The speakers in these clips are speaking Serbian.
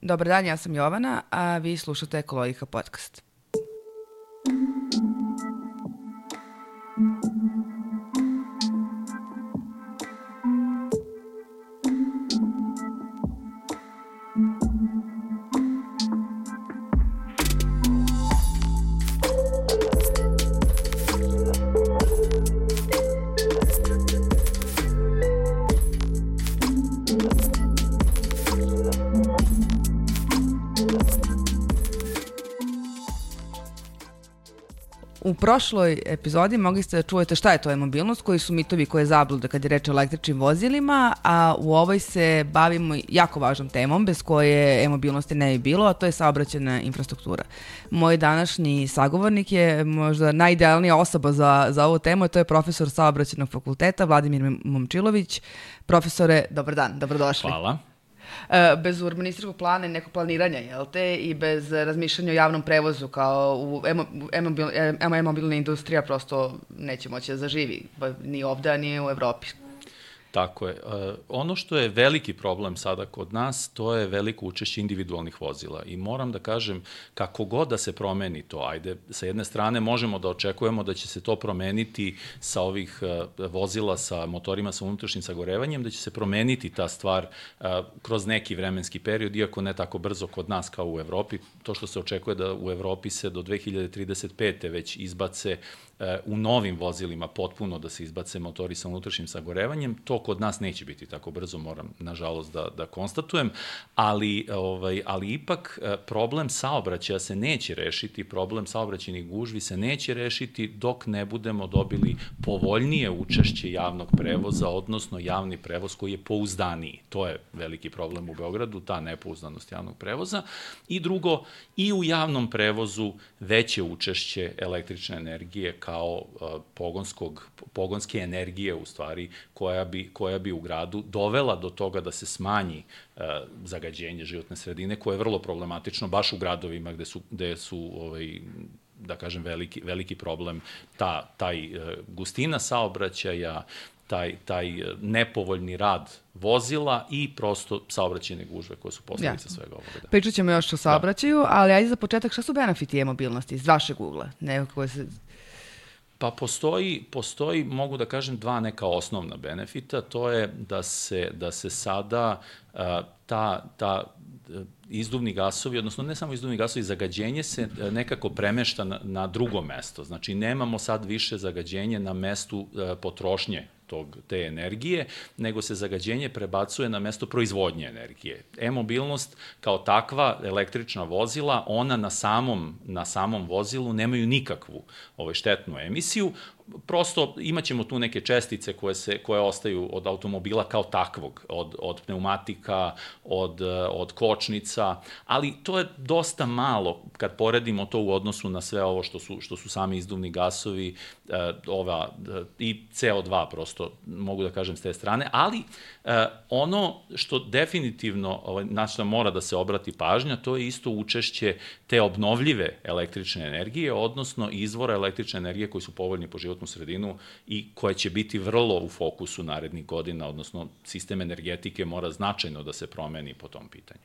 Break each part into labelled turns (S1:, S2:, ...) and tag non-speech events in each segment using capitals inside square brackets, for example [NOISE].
S1: Dobar dan, ja sam Jovana, a vi slušate Ekologika podcast. Prošloj epizodi mogli ste da čujete šta je to e-mobilnost, koji su mitovi koje zablude kad je reč o električnim vozilima, a u ovoj se bavimo jako važnom temom bez koje e-mobilnosti ne bi bilo, a to je saobraćena infrastruktura. Moj današnji sagovornik je možda najidealnija osoba za, za ovu temu, to je profesor saobraćenog fakulteta Vladimir Momčilović. Profesore, dobar dan, dobrodošli.
S2: Hvala.
S1: E, bez urbanističkog plana i nekog planiranja, jel te, i bez razmišljanja o javnom prevozu kao u e-mobilna industrija prosto neće moći da zaživi, ni ovde, ni u Evropi.
S2: Tako je. E, ono što je veliki problem sada kod nas, to je veliko učešće individualnih vozila. I moram da kažem, kako god da se promeni to, ajde, sa jedne strane možemo da očekujemo da će se to promeniti sa ovih e, vozila sa motorima sa unutrašnjim sagorevanjem, da će se promeniti ta stvar e, kroz neki vremenski period, iako ne tako brzo kod nas kao u Evropi. To što se očekuje da u Evropi se do 2035. već izbace u novim vozilima potpuno da se izbace motori sa unutrašnjim sagorevanjem, to kod nas neće biti tako brzo, moram nažalost da, da konstatujem, ali, ovaj, ali ipak e, problem saobraćaja se neće rešiti, problem saobraćenih gužvi se neće rešiti dok ne budemo dobili povoljnije učešće javnog prevoza, odnosno javni prevoz koji je pouzdaniji. To je veliki problem u Beogradu, ta nepouzdanost javnog prevoza. I drugo, i u javnom prevozu veće učešće električne energije kao uh, pogonskog, pogonske energije u stvari koja bi, koja bi u gradu dovela do toga da se smanji uh, zagađenje životne sredine koje je vrlo problematično baš u gradovima gde su, gde su ovaj, da kažem, veliki, veliki problem ta, taj uh, gustina saobraćaja, taj, taj nepovoljni rad vozila i prosto saobraćene gužve koje su posledica ja. svega ovoga. Da.
S1: Pričat ćemo još o da. saobraćaju, da. ali ajde za početak, šta su benefiti e-mobilnosti iz vašeg ugla? Neko koje se
S2: Pa postoji, postoji, mogu da kažem, dva neka osnovna benefita. To je da se, da se sada a, ta, ta izduvni gasovi, odnosno ne samo izduvni gasovi, zagađenje se nekako premešta na, na drugo mesto. Znači, nemamo sad više zagađenje na mestu a, potrošnje tog, te energije, nego se zagađenje prebacuje na mesto proizvodnje energije. E-mobilnost kao takva električna vozila, ona na samom, na samom vozilu nemaju nikakvu ovaj, štetnu emisiju, prosto imaćemo tu neke čestice koje se koje ostaju od automobila kao takvog, od od pneumatika, od od kočnica, ali to je dosta malo kad poredimo to u odnosu na sve ovo što su što su sami izduvni gasovi, eh, ova eh, i CO2 prosto mogu da kažem s te strane, ali eh, ono što definitivno ovaj na što mora da se obrati pažnja, to je isto učešće te obnovljive električne energije, odnosno izvora električne energije koji su povoljni po životnu sredinu i koja će biti vrlo u fokusu narednih godina, odnosno sistem energetike mora značajno da se promeni po tom pitanju.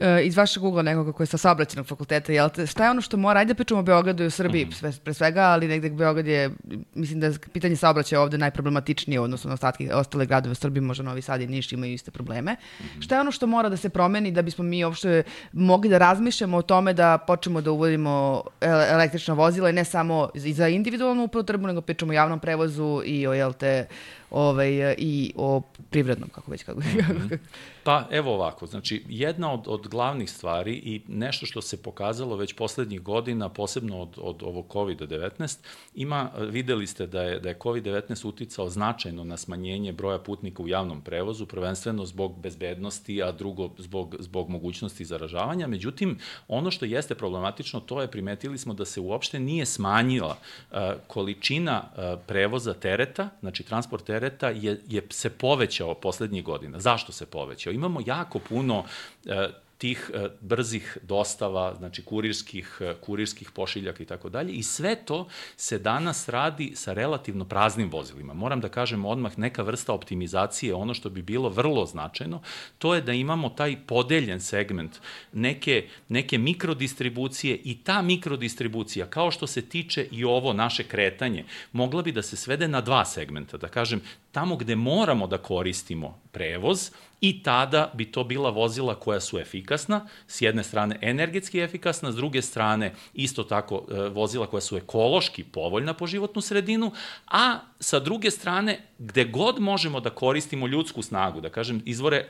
S1: E, iz vašeg ugla nekoga koji je sa saobraćenog fakulteta, jel te, šta je ono što mora, ajde da pričamo o Beogradu i o Srbiji, mm -hmm. pre svega, ali negde Beograd je, mislim da je pitanje saobraćaja ovde najproblematičnije, odnosno na ostatke, ostale gradove u Srbiji, možda Novi Sad i Niš imaju iste probleme. Mm -hmm. Šta je ono što mora da se promeni da bismo mi uopšte mogli da razmišljamo o tome da počnemo da uvodimo električna vozila i ne samo i za individualnu upotrebu, nego pričamo o javnom prevozu i o, jel te, ovaj, i o privrednom, kako već kako. Mm -hmm.
S2: Pa evo ovako, znači jedna od, od glavnih stvari i nešto što se pokazalo već poslednjih godina, posebno od, od ovog COVID-19, ima, videli ste da je, da je COVID-19 uticao značajno na smanjenje broja putnika u javnom prevozu, prvenstveno zbog bezbednosti, a drugo zbog, zbog mogućnosti zaražavanja. Međutim, ono što jeste problematično, to je primetili smo da se uopšte nije smanjila uh, količina uh, prevoza tereta, znači transport tereta je, je se povećao poslednjih godina. Zašto se povećao? Imamo jako puno e, tih e, brzih dostava, znači kurirskih, e, kurirskih pošiljaka i tako dalje. I sve to se danas radi sa relativno praznim vozilima. Moram da kažem odmah neka vrsta optimizacije, ono što bi bilo vrlo značajno, to je da imamo taj podeljen segment neke, neke mikrodistribucije i ta mikrodistribucija, kao što se tiče i ovo naše kretanje, mogla bi da se svede na dva segmenta. Da kažem, tamo gde moramo da koristimo prevoz, i tada bi to bila vozila koja su efikasna, s jedne strane energetski efikasna, s druge strane isto tako e, vozila koja su ekološki povoljna po životnu sredinu, a sa druge strane gde god možemo da koristimo ljudsku snagu, da kažem izvore e,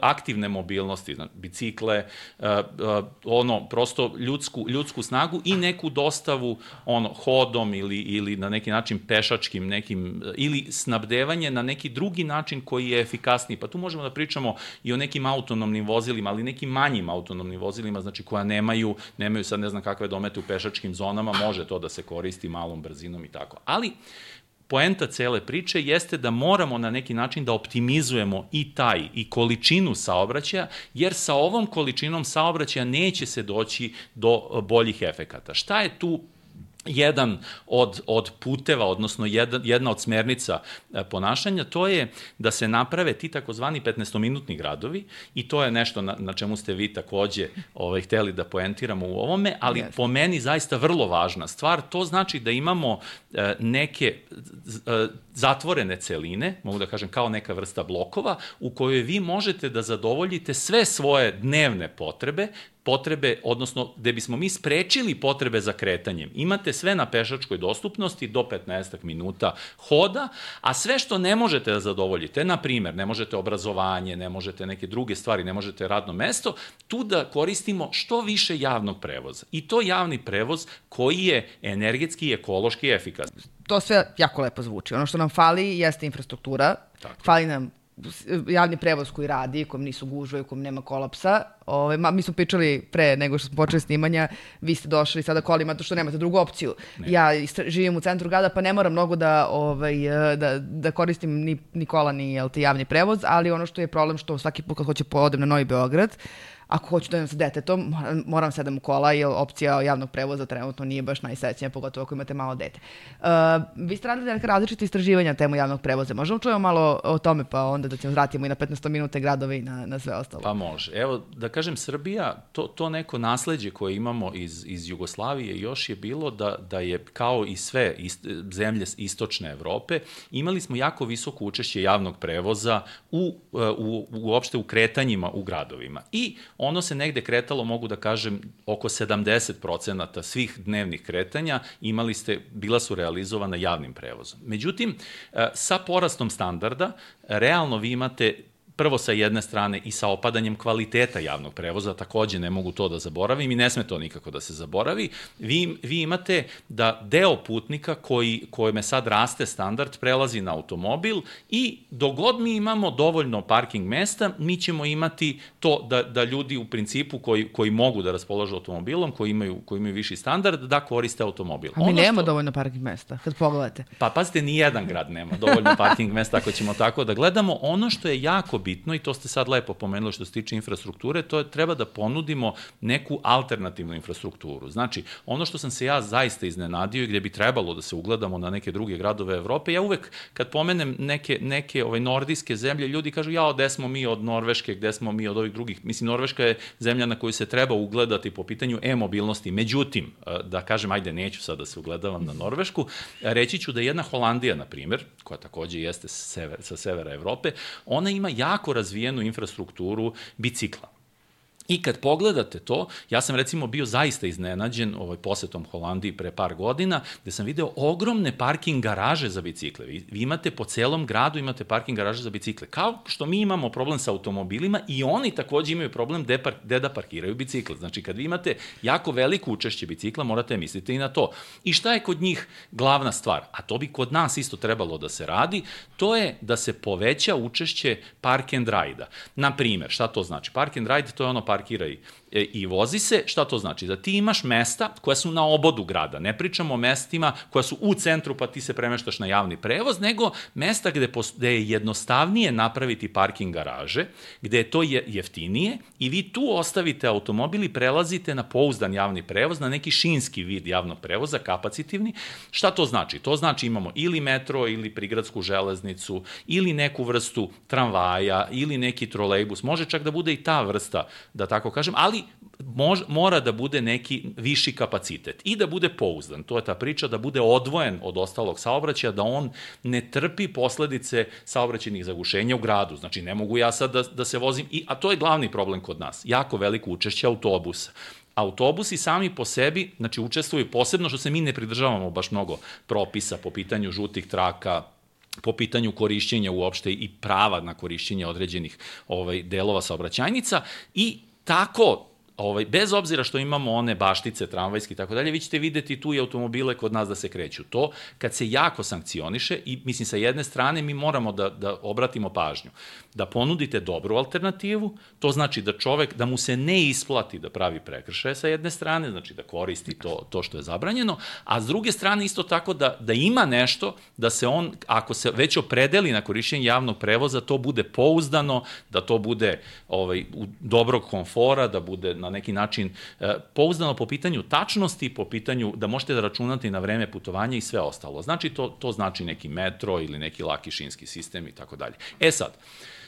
S2: aktivne mobilnosti, bicikle, e, ono prosto ljudsku ljudsku snagu i neku dostavu ono hodom ili ili na neki način pešačkim nekim ili snabdevanje na neki drugi način koji je efikasniji. Pa tu možemo da pričamo i o nekim autonomnim vozilima, ali nekim manjim autonomnim vozilima, znači koja nemaju, nemaju sad ne znam kakve domete u pešačkim zonama, može to da se koristi malom brzinom i tako. Ali, poenta cele priče jeste da moramo na neki način da optimizujemo i taj i količinu saobraćaja, jer sa ovom količinom saobraćaja neće se doći do boljih efekata. Šta je tu jedan od, od puteva, odnosno jedna, jedna od smernica e, ponašanja, to je da se naprave ti takozvani 15-minutni gradovi i to je nešto na, na čemu ste vi takođe ovaj, hteli da poentiramo u ovome, ali yes. po meni zaista vrlo važna stvar. To znači da imamo e, neke e, zatvorene celine, mogu da kažem kao neka vrsta blokova, u kojoj vi možete da zadovoljite sve svoje dnevne potrebe potrebe, odnosno gde bismo mi sprečili potrebe za kretanjem. Imate sve na pešačkoj dostupnosti do 15 minuta hoda, a sve što ne možete da zadovoljite, na primer, ne možete obrazovanje, ne možete neke druge stvari, ne možete radno mesto, tu da koristimo što više javnog prevoza. I to javni prevoz koji je energetski i ekološki efikasan.
S1: To sve jako lepo zvuči. Ono što nam fali jeste infrastruktura, Tako. fali nam javni prevoz koji radi, kom nisu gužve, kom nema kolapsa. Ove, ma, mi smo pričali pre nego što smo počeli snimanja, vi ste došli sada kolima, to što nemate drugu opciju. Ne. Ja živim u centru grada, pa ne moram mnogo da, ovaj, da, da koristim ni, ni kola, ni jel, javni prevoz, ali ono što je problem što svaki put kad hoće podem na Novi Beograd, ako hoću da idem sa detetom, moram, moram sedam u kola, jer opcija javnog prevoza trenutno nije baš najsrećnija, pogotovo ako imate malo dete. Uh, vi ste radili neka različite istraživanja temu javnog prevoza. Možemo čujemo malo o tome, pa onda da ćemo vratimo i na 15 minute gradove i na, na sve ostalo.
S2: Pa može. Evo, da kažem, Srbija, to, to neko nasledđe koje imamo iz, iz Jugoslavije još je bilo da, da je kao i sve ist, zemlje istočne Evrope, imali smo jako visoko učešće javnog prevoza u, u, u, uopšte u kretanjima u gradovima. I ono se negde kretalo, mogu da kažem, oko 70% svih dnevnih kretanja imali ste, bila su realizovana javnim prevozom. Međutim, e, sa porastom standarda, realno vi imate prvo sa jedne strane i sa opadanjem kvaliteta javnog prevoza, takođe ne mogu to da zaboravim i ne sme to nikako da se zaboravi, vi, vi imate da deo putnika koji, kojime sad raste standard prelazi na automobil i dogod mi imamo dovoljno parking mesta, mi ćemo imati to da, da ljudi u principu koji, koji mogu da raspolažu automobilom, koji imaju, koji imaju viši standard, da koriste automobil.
S1: A mi ono nemamo što... dovoljno parking mesta, kad pogledate.
S2: Pa pazite, ni jedan grad nema dovoljno parking mesta, ako ćemo tako da gledamo. Ono što je jako bitno i to ste sad lepo pomenuli što se tiče infrastrukture, to je treba da ponudimo neku alternativnu infrastrukturu. Znači, ono što sam se ja zaista iznenadio i gde bi trebalo da se ugledamo na neke druge gradove Evrope, ja uvek kad pomenem neke, neke ovaj, nordijske zemlje, ljudi kažu, ja, gde smo mi od Norveške, gde smo mi od ovih drugih. Mislim, Norveška je zemlja na koju se treba ugledati po pitanju e-mobilnosti. Međutim, e, da kažem, ajde, neću sad da se ugledavam na Norvešku, reći ću da jedna Holandija, na primer, koja takođe jeste sa severa, sa severa Evrope, ona ima jako razvijenu infrastrukturu bicikla. I kad pogledate to, ja sam recimo bio zaista iznenađen ovaj posetom Holandiji pre par godina, gde sam video ogromne parking garaže za bicikle. Vi, vi imate po celom gradu imate parking garaže za bicikle. Kao što mi imamo problem sa automobilima i oni takođe imaju problem gde, par, gde da parkiraju bicikle. Znači kad vi imate jako veliko učešće bicikla, morate misliti i na to. I šta je kod njih glavna stvar? A to bi kod nas isto trebalo da se radi, to je da se poveća učešće park and ride-a. Na primer, šta to znači? Park and ride to je ono park parkira i, e, i vozi se, šta to znači? Da ti imaš mesta koja su na obodu grada. Ne pričamo o mestima koja su u centru pa ti se premeštaš na javni prevoz, nego mesta gde, gde je jednostavnije napraviti parking garaže, gde je to jeftinije i vi tu ostavite automobil i prelazite na pouzdan javni prevoz, na neki šinski vid javnog prevoza, kapacitivni. Šta to znači? To znači imamo ili metro, ili prigradsku železnicu, ili neku vrstu tramvaja, ili neki trolejbus. Može čak da bude i ta vrsta, da tako kažem, ali mož, mora da bude neki viši kapacitet i da bude pouzdan. To je ta priča da bude odvojen od ostalog saobraćaja, da on ne trpi posledice saobraćenih zagušenja u gradu. Znači, ne mogu ja sad da, da se vozim, i, a to je glavni problem kod nas. Jako veliko učešće autobusa autobusi sami po sebi, znači učestvuju posebno što se mi ne pridržavamo baš mnogo propisa po pitanju žutih traka, po pitanju korišćenja uopšte i prava na korišćenje određenih ovaj, delova saobraćajnica i tako ovaj, bez obzira što imamo one baštice, tramvajski i tako dalje, vi ćete videti tu i automobile kod nas da se kreću. To kad se jako sankcioniše i mislim sa jedne strane mi moramo da, da obratimo pažnju, da ponudite dobru alternativu, to znači da čovek, da mu se ne isplati da pravi prekršaje sa jedne strane, znači da koristi to, to što je zabranjeno, a s druge strane isto tako da, da ima nešto, da se on, ako se već opredeli na korišćenje javnog prevoza, to bude pouzdano, da to bude ovaj, dobrog komfora, da bude na na neki način e, pouzdano po pitanju tačnosti, po pitanju da možete da računate na vreme putovanja i sve ostalo. Znači to, to znači neki metro ili neki laki šinski sistem i tako dalje. E sad,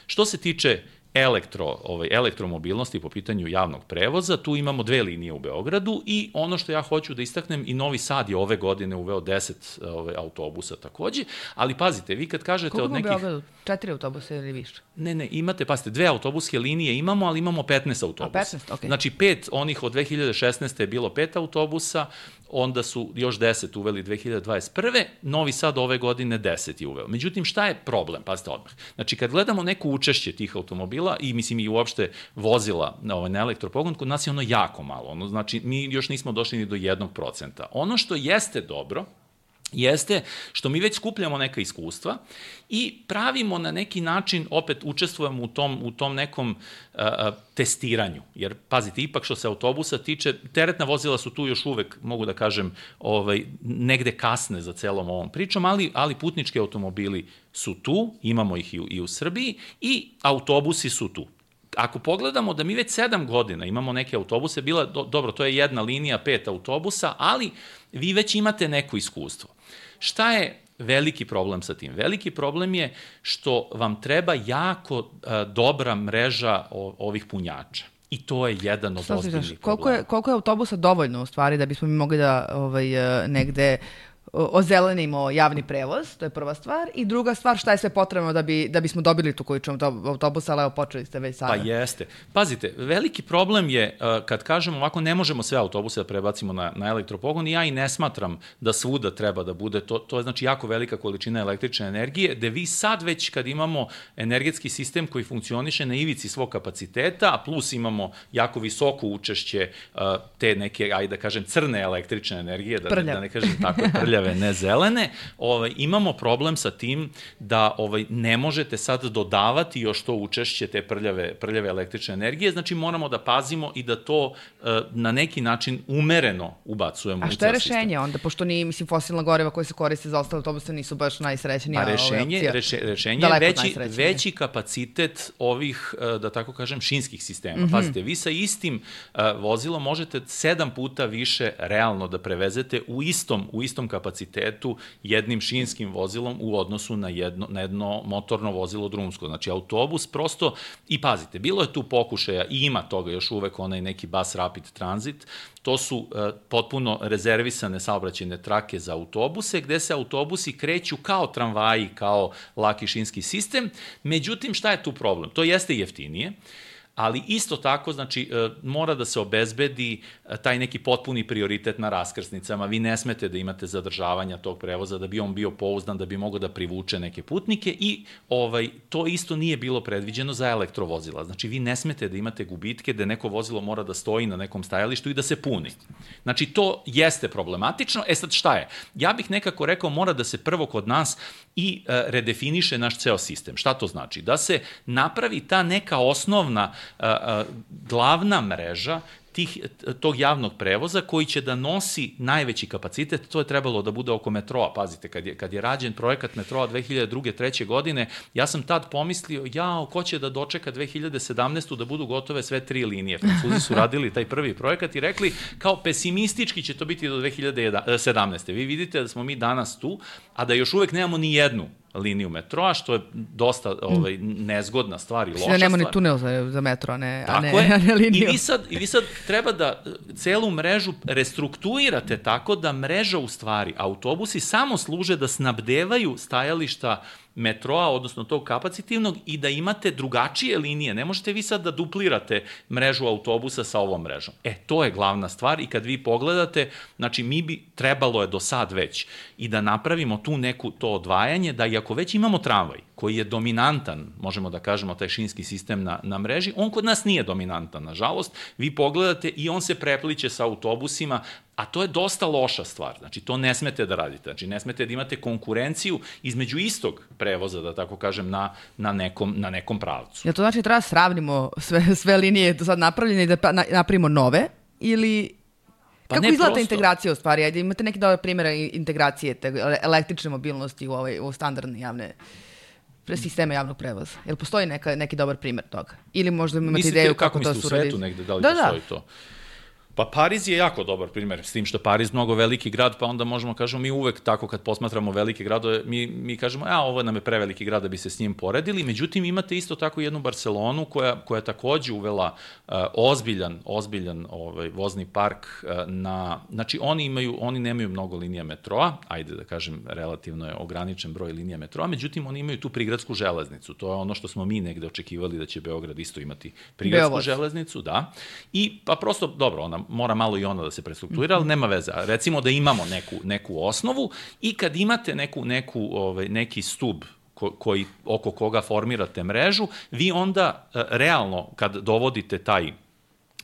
S2: što se tiče elektro, ovaj, elektromobilnosti po pitanju javnog prevoza. Tu imamo dve linije u Beogradu i ono što ja hoću da istaknem, i Novi Sad je ove godine uveo 10 ovaj, autobusa takođe, ali pazite, vi kad kažete
S1: Koliko
S2: od nekih...
S1: Koliko u Beogradu? Četiri autobusa ili više?
S2: Ne, ne, imate, pazite, dve autobuske linije imamo, ali imamo 15 autobusa.
S1: A 15, ok.
S2: Znači, pet, onih od 2016. je bilo pet autobusa, onda su još 10 uveli 2021. Novi Sad ove godine 10 je uveo. Međutim, šta je problem? Pazite odmah. Znači, kad gledamo neko učešće tih automobila i mislim i uopšte vozila na, ovaj, na elektropogon, kod nas je ono jako malo. Ono, znači, mi još nismo došli ni do jednog procenta. Ono što jeste dobro, jeste što mi već skupljamo neka iskustva i pravimo na neki način, opet učestvujemo u tom, u tom nekom uh, testiranju. Jer, pazite, ipak što se autobusa tiče, teretna vozila su tu još uvek, mogu da kažem, ovaj, negde kasne za celom ovom pričom, ali, ali putnički automobili su tu, imamo ih i u, i u Srbiji, i autobusi su tu ako pogledamo da mi već sedam godina imamo neke autobuse, bila, do, dobro, to je jedna linija, pet autobusa, ali vi već imate neko iskustvo. Šta je veliki problem sa tim? Veliki problem je što vam treba jako a, dobra mreža o, ovih punjača. I to je jedan od ozbiljnih problema.
S1: Koliko je, koliko je autobusa dovoljno u stvari da bismo mi mogli da ovaj, negde ozelenimo javni prevoz, to je prva stvar, i druga stvar šta je sve potrebno da, bi, da bismo dobili tu količinu autobusa, ali evo počeli ste već sada.
S2: Pa jeste. Pazite, veliki problem je uh, kad kažemo ovako ne možemo sve autobuse da prebacimo na, na elektropogon i ja i ne smatram da svuda treba da bude, to, to je znači jako velika količina električne energije, da vi sad već kad imamo energetski sistem koji funkcioniše na ivici svog kapaciteta, a plus imamo jako visoko učešće uh, te neke, ajde da kažem, crne električne energije, da, ne, da ne kažem tako, [LAUGHS] prljave, ne zelene, ovaj, imamo problem sa tim da ovaj, ne možete sad dodavati još to učešće te prljave, prljave električne energije, znači moramo da pazimo i da to e, na neki način umereno ubacujemo
S1: A što je rešenje onda, pošto ni, mislim, fosilna goriva koje se koriste za ostale autobuse nisu baš najsrećenija
S2: Pa rešenje, reše, rešenje je veći, veći kapacitet ovih, e, da tako kažem, šinskih sistema. Mm -hmm. Pazite, vi sa istim uh, vozilom možete sedam puta više realno da prevezete u istom, u istom kapacitetu kapacitetu jednim šinskim vozilom u odnosu na jedno, na jedno motorno vozilo drumsko. Znači, autobus prosto, i pazite, bilo je tu pokušaja i ima toga još uvek onaj neki bus rapid transit, to su uh, potpuno rezervisane saobraćene trake za autobuse, gde se autobusi kreću kao tramvaji, kao laki šinski sistem. Međutim, šta je tu problem? To jeste jeftinije. Uh, ali isto tako, znači, e, mora da se obezbedi e, taj neki potpuni prioritet na raskrsnicama. Vi ne smete da imate zadržavanja tog prevoza da bi on bio pouzdan, da bi mogo da privuče neke putnike i ovaj, to isto nije bilo predviđeno za elektrovozila. Znači, vi ne smete da imate gubitke da neko vozilo mora da stoji na nekom stajalištu i da se puni. Znači, to jeste problematično. E sad, šta je? Ja bih nekako rekao, mora da se prvo kod nas i e, redefiniše naš ceo sistem. Šta to znači? Da se napravi ta neka osnovna a, glavna mreža tih, tog javnog prevoza koji će da nosi najveći kapacitet, to je trebalo da bude oko metroa, pazite, kad je, kad je rađen projekat metroa 2002. treće godine, ja sam tad pomislio, ja, ko će da dočeka 2017. da budu gotove sve tri linije. Francuzi su radili taj prvi projekat i rekli, kao pesimistički će to biti do 2017. Vi vidite da smo mi danas tu, a da još uvek nemamo ni jednu liniju metroa, što je dosta ovaj, nezgodna stvar i loša stvar.
S1: nema ni tunel za, za metro, ne,
S2: a ne, [LAUGHS] je. a ne liniju. I vi, sad, I vi sad treba da celu mrežu restrukturirate tako da mreža u stvari, autobusi samo služe da snabdevaju stajališta metroa, odnosno tog kapacitivnog, i da imate drugačije linije. Ne možete vi sad da duplirate mrežu autobusa sa ovom mrežom. E, to je glavna stvar i kad vi pogledate, znači mi bi trebalo je do sad već i da napravimo tu neku to odvajanje, da iako već imamo tramvaj, koji je dominantan, možemo da kažemo, taj šinski sistem na, na mreži, on kod nas nije dominantan, nažalost. Vi pogledate i on se prepliče sa autobusima, a to je dosta loša stvar. Znači, to ne smete da radite. Znači, ne smete da imate konkurenciju između istog prevoza, da tako kažem, na, na, nekom, na nekom pravcu.
S1: Ja to znači treba da sravnimo sve, sve linije do sad napravljene i da pa, na, napravimo nove ili Pa Kako izgleda prosto... integracija u stvari? Ajde, imate neki dobar primjera integracije te električne mobilnosti u, ovaj, u standardne javne sisteme javnog prevoza? Jel postoji neka, neki dobar primjer toga? Ili možda imate Mislite, ideju kako, kako to
S2: su? Mislite u svetu negde, da li da, da. postoji da. to? Pa Pariz je jako dobar primer, s tim što Pariz mnogo veliki grad, pa onda možemo kažemo mi uvek tako kad posmatramo velike gradove, mi, mi kažemo, a ovo nam je preveliki grad da bi se s njim poredili, međutim imate isto tako jednu Barcelonu koja, koja takođe uvela uh, ozbiljan, ozbiljan ovaj, vozni park uh, na, znači oni imaju, oni nemaju mnogo linija metroa, ajde da kažem, relativno je ograničen broj linija metroa, međutim oni imaju tu prigradsku železnicu, to je ono što smo mi negde očekivali da će Beograd isto imati prigradsku Beovoz. železnicu, da, i pa prosto, dobro, ona mora malo i ona da se prestrukturira, ali nema veze. Recimo da imamo neku, neku osnovu i kad imate neku, neku, ovaj, neki stub ko, koji, oko koga formirate mrežu, vi onda e, realno kad dovodite taj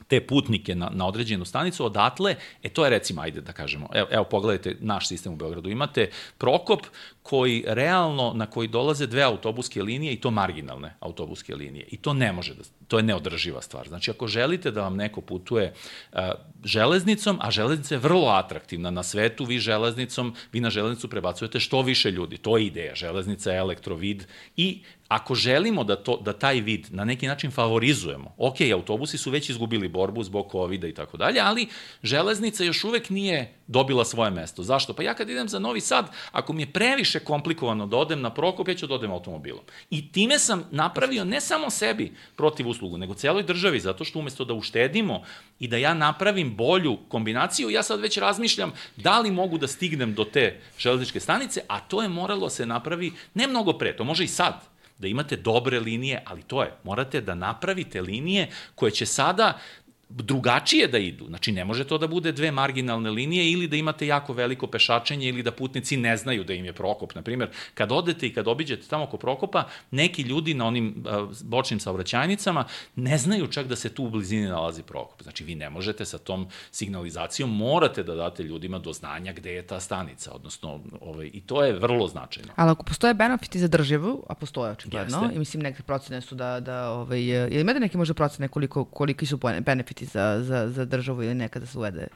S2: te putnike na, na određenu stanicu, odatle, e to je recimo, ajde da kažemo, evo, evo pogledajte naš sistem u Beogradu, imate Prokop koji realno, na koji dolaze dve autobuske linije i to marginalne autobuske linije. I to ne može da, to je neodrživa stvar. Znači, ako želite da vam neko putuje uh, železnicom, a železnica je vrlo atraktivna na svetu, vi železnicom, vi na železnicu prebacujete što više ljudi. To je ideja. Železnica je elektrovid i ako želimo da, to, da taj vid na neki način favorizujemo, ok, autobusi su već izgubili borbu zbog covid i tako dalje, ali železnica još uvek nije dobila svoje mesto. Zašto? Pa ja kad idem za Novi Sad, ako mi je previše komplikovano da odem na Prokop, ja ću da odem automobilom. I time sam napravio ne samo sebi protiv uslugu, nego celoj državi, zato što umesto da uštedimo i da ja napravim bolju kombinaciju, ja sad već razmišljam da li mogu da stignem do te železničke stanice, a to je moralo se napravi ne mnogo pre, to može i sad, da imate dobre linije, ali to je, morate da napravite linije koje će sada drugačije da idu. Znači, ne može to da bude dve marginalne linije ili da imate jako veliko pešačenje ili da putnici ne znaju da im je Prokop. Na primjer, kad odete i kad obiđete tamo oko Prokopa, neki ljudi na onim bočnim saobraćajnicama ne znaju čak da se tu u blizini nalazi Prokop. Znači, vi ne možete sa tom signalizacijom, morate da date ljudima do znanja gde je ta stanica, odnosno, ovaj, i to je vrlo značajno.
S1: Ali ako postoje benefiti za državu, a postoje očigledno, i mislim neke procene su da, da ovaj, ili imate neke možda procene koliko, koliki su benefiti benefiti za, za, za državu ili nekada se uvede?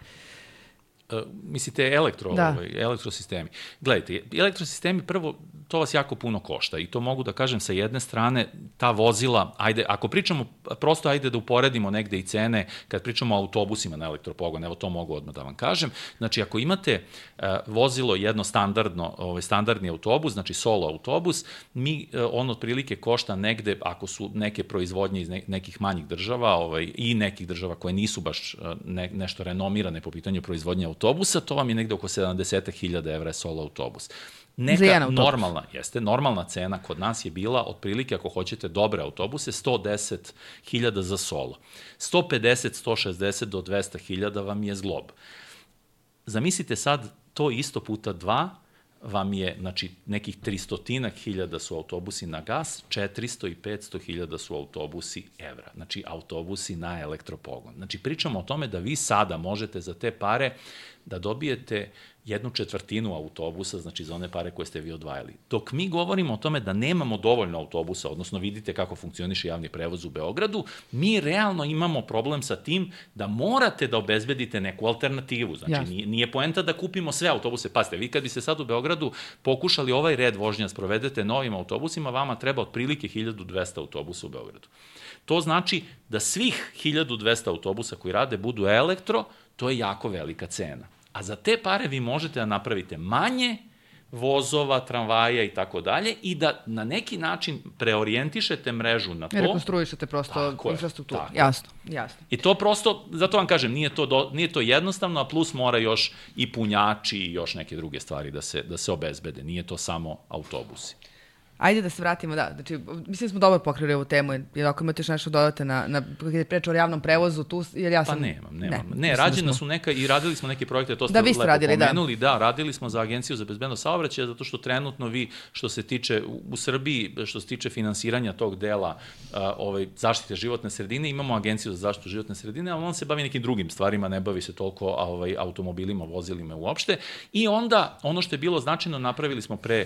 S2: Uh, mislite elektro, da. ovaj, elektrosistemi. Gledajte, elektrosistemi prvo, to vas jako puno košta i to mogu da kažem sa jedne strane, ta vozila, ajde, ako pričamo, prosto ajde da uporedimo negde i cene, kad pričamo o autobusima na elektropogon, evo to mogu odmah da vam kažem, znači ako imate uh, vozilo jedno standardno, ovaj, standardni autobus, znači solo autobus, mi, uh, on otprilike košta negde, ako su neke proizvodnje iz ne, nekih manjih država ovaj, i nekih država koje nisu baš ne, nešto renomirane po pitanju proizvodnje autobusa, to vam je negde oko 70.000 evra solo autobus. Neka normalna, jeste, normalna cena kod nas je bila otprilike, ako hoćete dobre autobuse, 110.000 za solo. 150, 160 do 200.000 vam je zglob. Zamislite sad to isto puta dva, vam je, znači, nekih 300 hiljada su autobusi na gas, 400 i 500 hiljada su autobusi evra. Znači, autobusi na elektropogon. Znači, pričamo o tome da vi sada možete za te pare da dobijete jednu četvrtinu autobusa, znači za one pare koje ste vi odvajali. Dok mi govorimo o tome da nemamo dovoljno autobusa, odnosno vidite kako funkcioniše javni prevoz u Beogradu, mi realno imamo problem sa tim da morate da obezbedite neku alternativu. Znači, Jasne. nije, nije poenta da kupimo sve autobuse. Pazite, vi kad bi se sad u Beogradu pokušali ovaj red vožnja sprovedete novim autobusima, vama treba otprilike 1200 autobusa u Beogradu. To znači da svih 1200 autobusa koji rade budu elektro, to je jako velika cena. A za te pare vi možete da napravite manje vozova, tramvaja i tako dalje i da na neki način preorijentišete mrežu na to. I
S1: rekonstruišete prosto tako infrastrukturu. Tako. Jasno, jasno.
S2: I to prosto, zato vam kažem, nije to, do, nije to jednostavno, a plus mora još i punjači i još neke druge stvari da se, da se obezbede. Nije to samo autobusi.
S1: Ajde da se vratimo, da, znači, mislim da smo dobro pokrili ovu temu, jer ako imate još nešto dodate na, na priča o javnom prevozu, tu, jer ja
S2: pa
S1: sam...
S2: Pa nemam, nemam. Ne, ne rađena da smo... su neka i radili smo neke projekte, to ste da, vi ste radili, da. pomenuli, da. da, radili smo za Agenciju za bezbedno saobraćaja, zato što trenutno vi, što se tiče, u, Srbiji, što se tiče finansiranja tog dela uh, ovaj, zaštite životne sredine, imamo Agenciju za zaštitu životne sredine, ali on se bavi nekim drugim stvarima, ne bavi se toliko ovaj, automobilima, vozilima uopšte. I onda, ono što je bilo značajno, napravili smo pre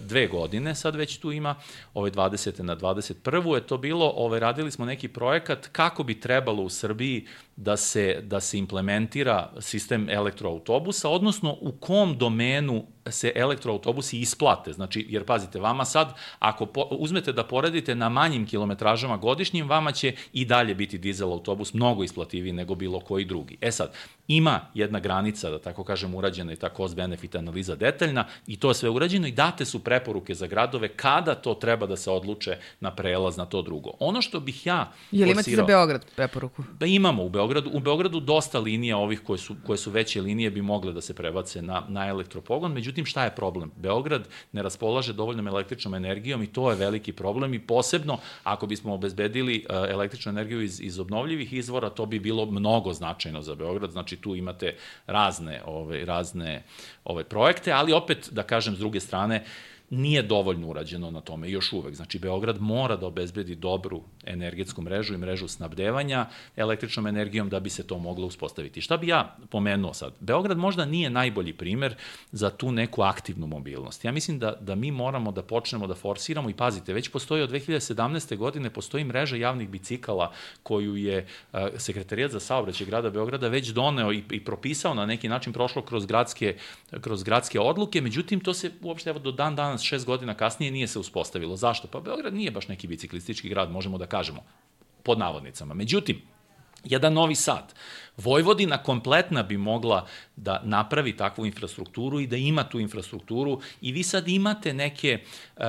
S2: dve godine, sad već tu ima, ove 20. na 21. je to bilo, ove, radili smo neki projekat kako bi trebalo u Srbiji da se, da se implementira sistem elektroautobusa, odnosno u kom domenu se elektroautobusi isplate. Znači, jer pazite, vama sad, ako po, uzmete da poredite na manjim kilometražama godišnjim, vama će i dalje biti dizel autobus mnogo isplativiji nego bilo koji drugi. E sad, ima jedna granica, da tako kažem, urađena i ta cost benefit analiza detaljna i to je sve urađeno i date su preporuke za gradove kada to treba da se odluče na prelaz na to drugo. Ono što bih ja...
S1: Je li imate za Beograd preporuku?
S2: Da imamo u Beogradu. U Beogradu dosta linija ovih koje su, koje su veće linije bi mogle da se prebace na, na elektropogon. Međutim, šta je problem? Beograd ne raspolaže dovoljnom električnom energijom i to je veliki problem i posebno ako bismo obezbedili uh, električnu energiju iz, iz obnovljivih izvora, to bi bilo mnogo značajno za Beograd. Znači, tu imate razne, ove, razne ove projekte, ali opet, da kažem, s druge strane, uh, nije dovoljno urađeno na tome još uvek. Znači, Beograd mora da obezbedi dobru energetsku mrežu i mrežu snabdevanja električnom energijom da bi se to moglo uspostaviti. Šta bi ja pomenuo sad? Beograd možda nije najbolji primer za tu neku aktivnu mobilnost. Ja mislim da, da mi moramo da počnemo da forsiramo i pazite, već postoji od 2017. godine postoji mreža javnih bicikala koju je uh, Sekretarijat za saobraćaj grada Beograda već doneo i, i propisao na neki način prošlo kroz gradske, kroz gradske odluke, međutim to se uopšte evo do dan danas šest godina kasnije nije se uspostavilo. Zašto? Pa Beograd nije baš neki biciklistički grad, možemo da kažemo, pod navodnicama. Međutim, jedan Novi Sad. Vojvodina kompletna bi mogla da napravi takvu infrastrukturu i da ima tu infrastrukturu i vi sad imate neke uh,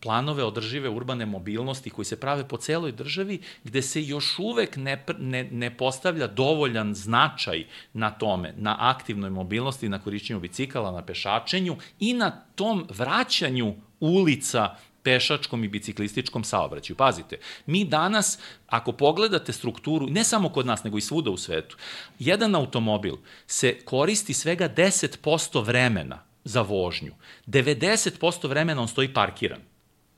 S2: planove održive urbane mobilnosti koji se prave po celoj državi gde se još uvek ne, ne, ne postavlja dovoljan značaj na tome, na aktivnoj mobilnosti, na korišćenju bicikala, na pešačenju i na tom vraćanju ulica pešačkom i biciklističkom saobraćaju. Pazite, mi danas, ako pogledate strukturu, ne samo kod nas, nego i svuda u svetu, jedan automobil se koristi svega 10% vremena za vožnju. 90% vremena on stoji parkiran.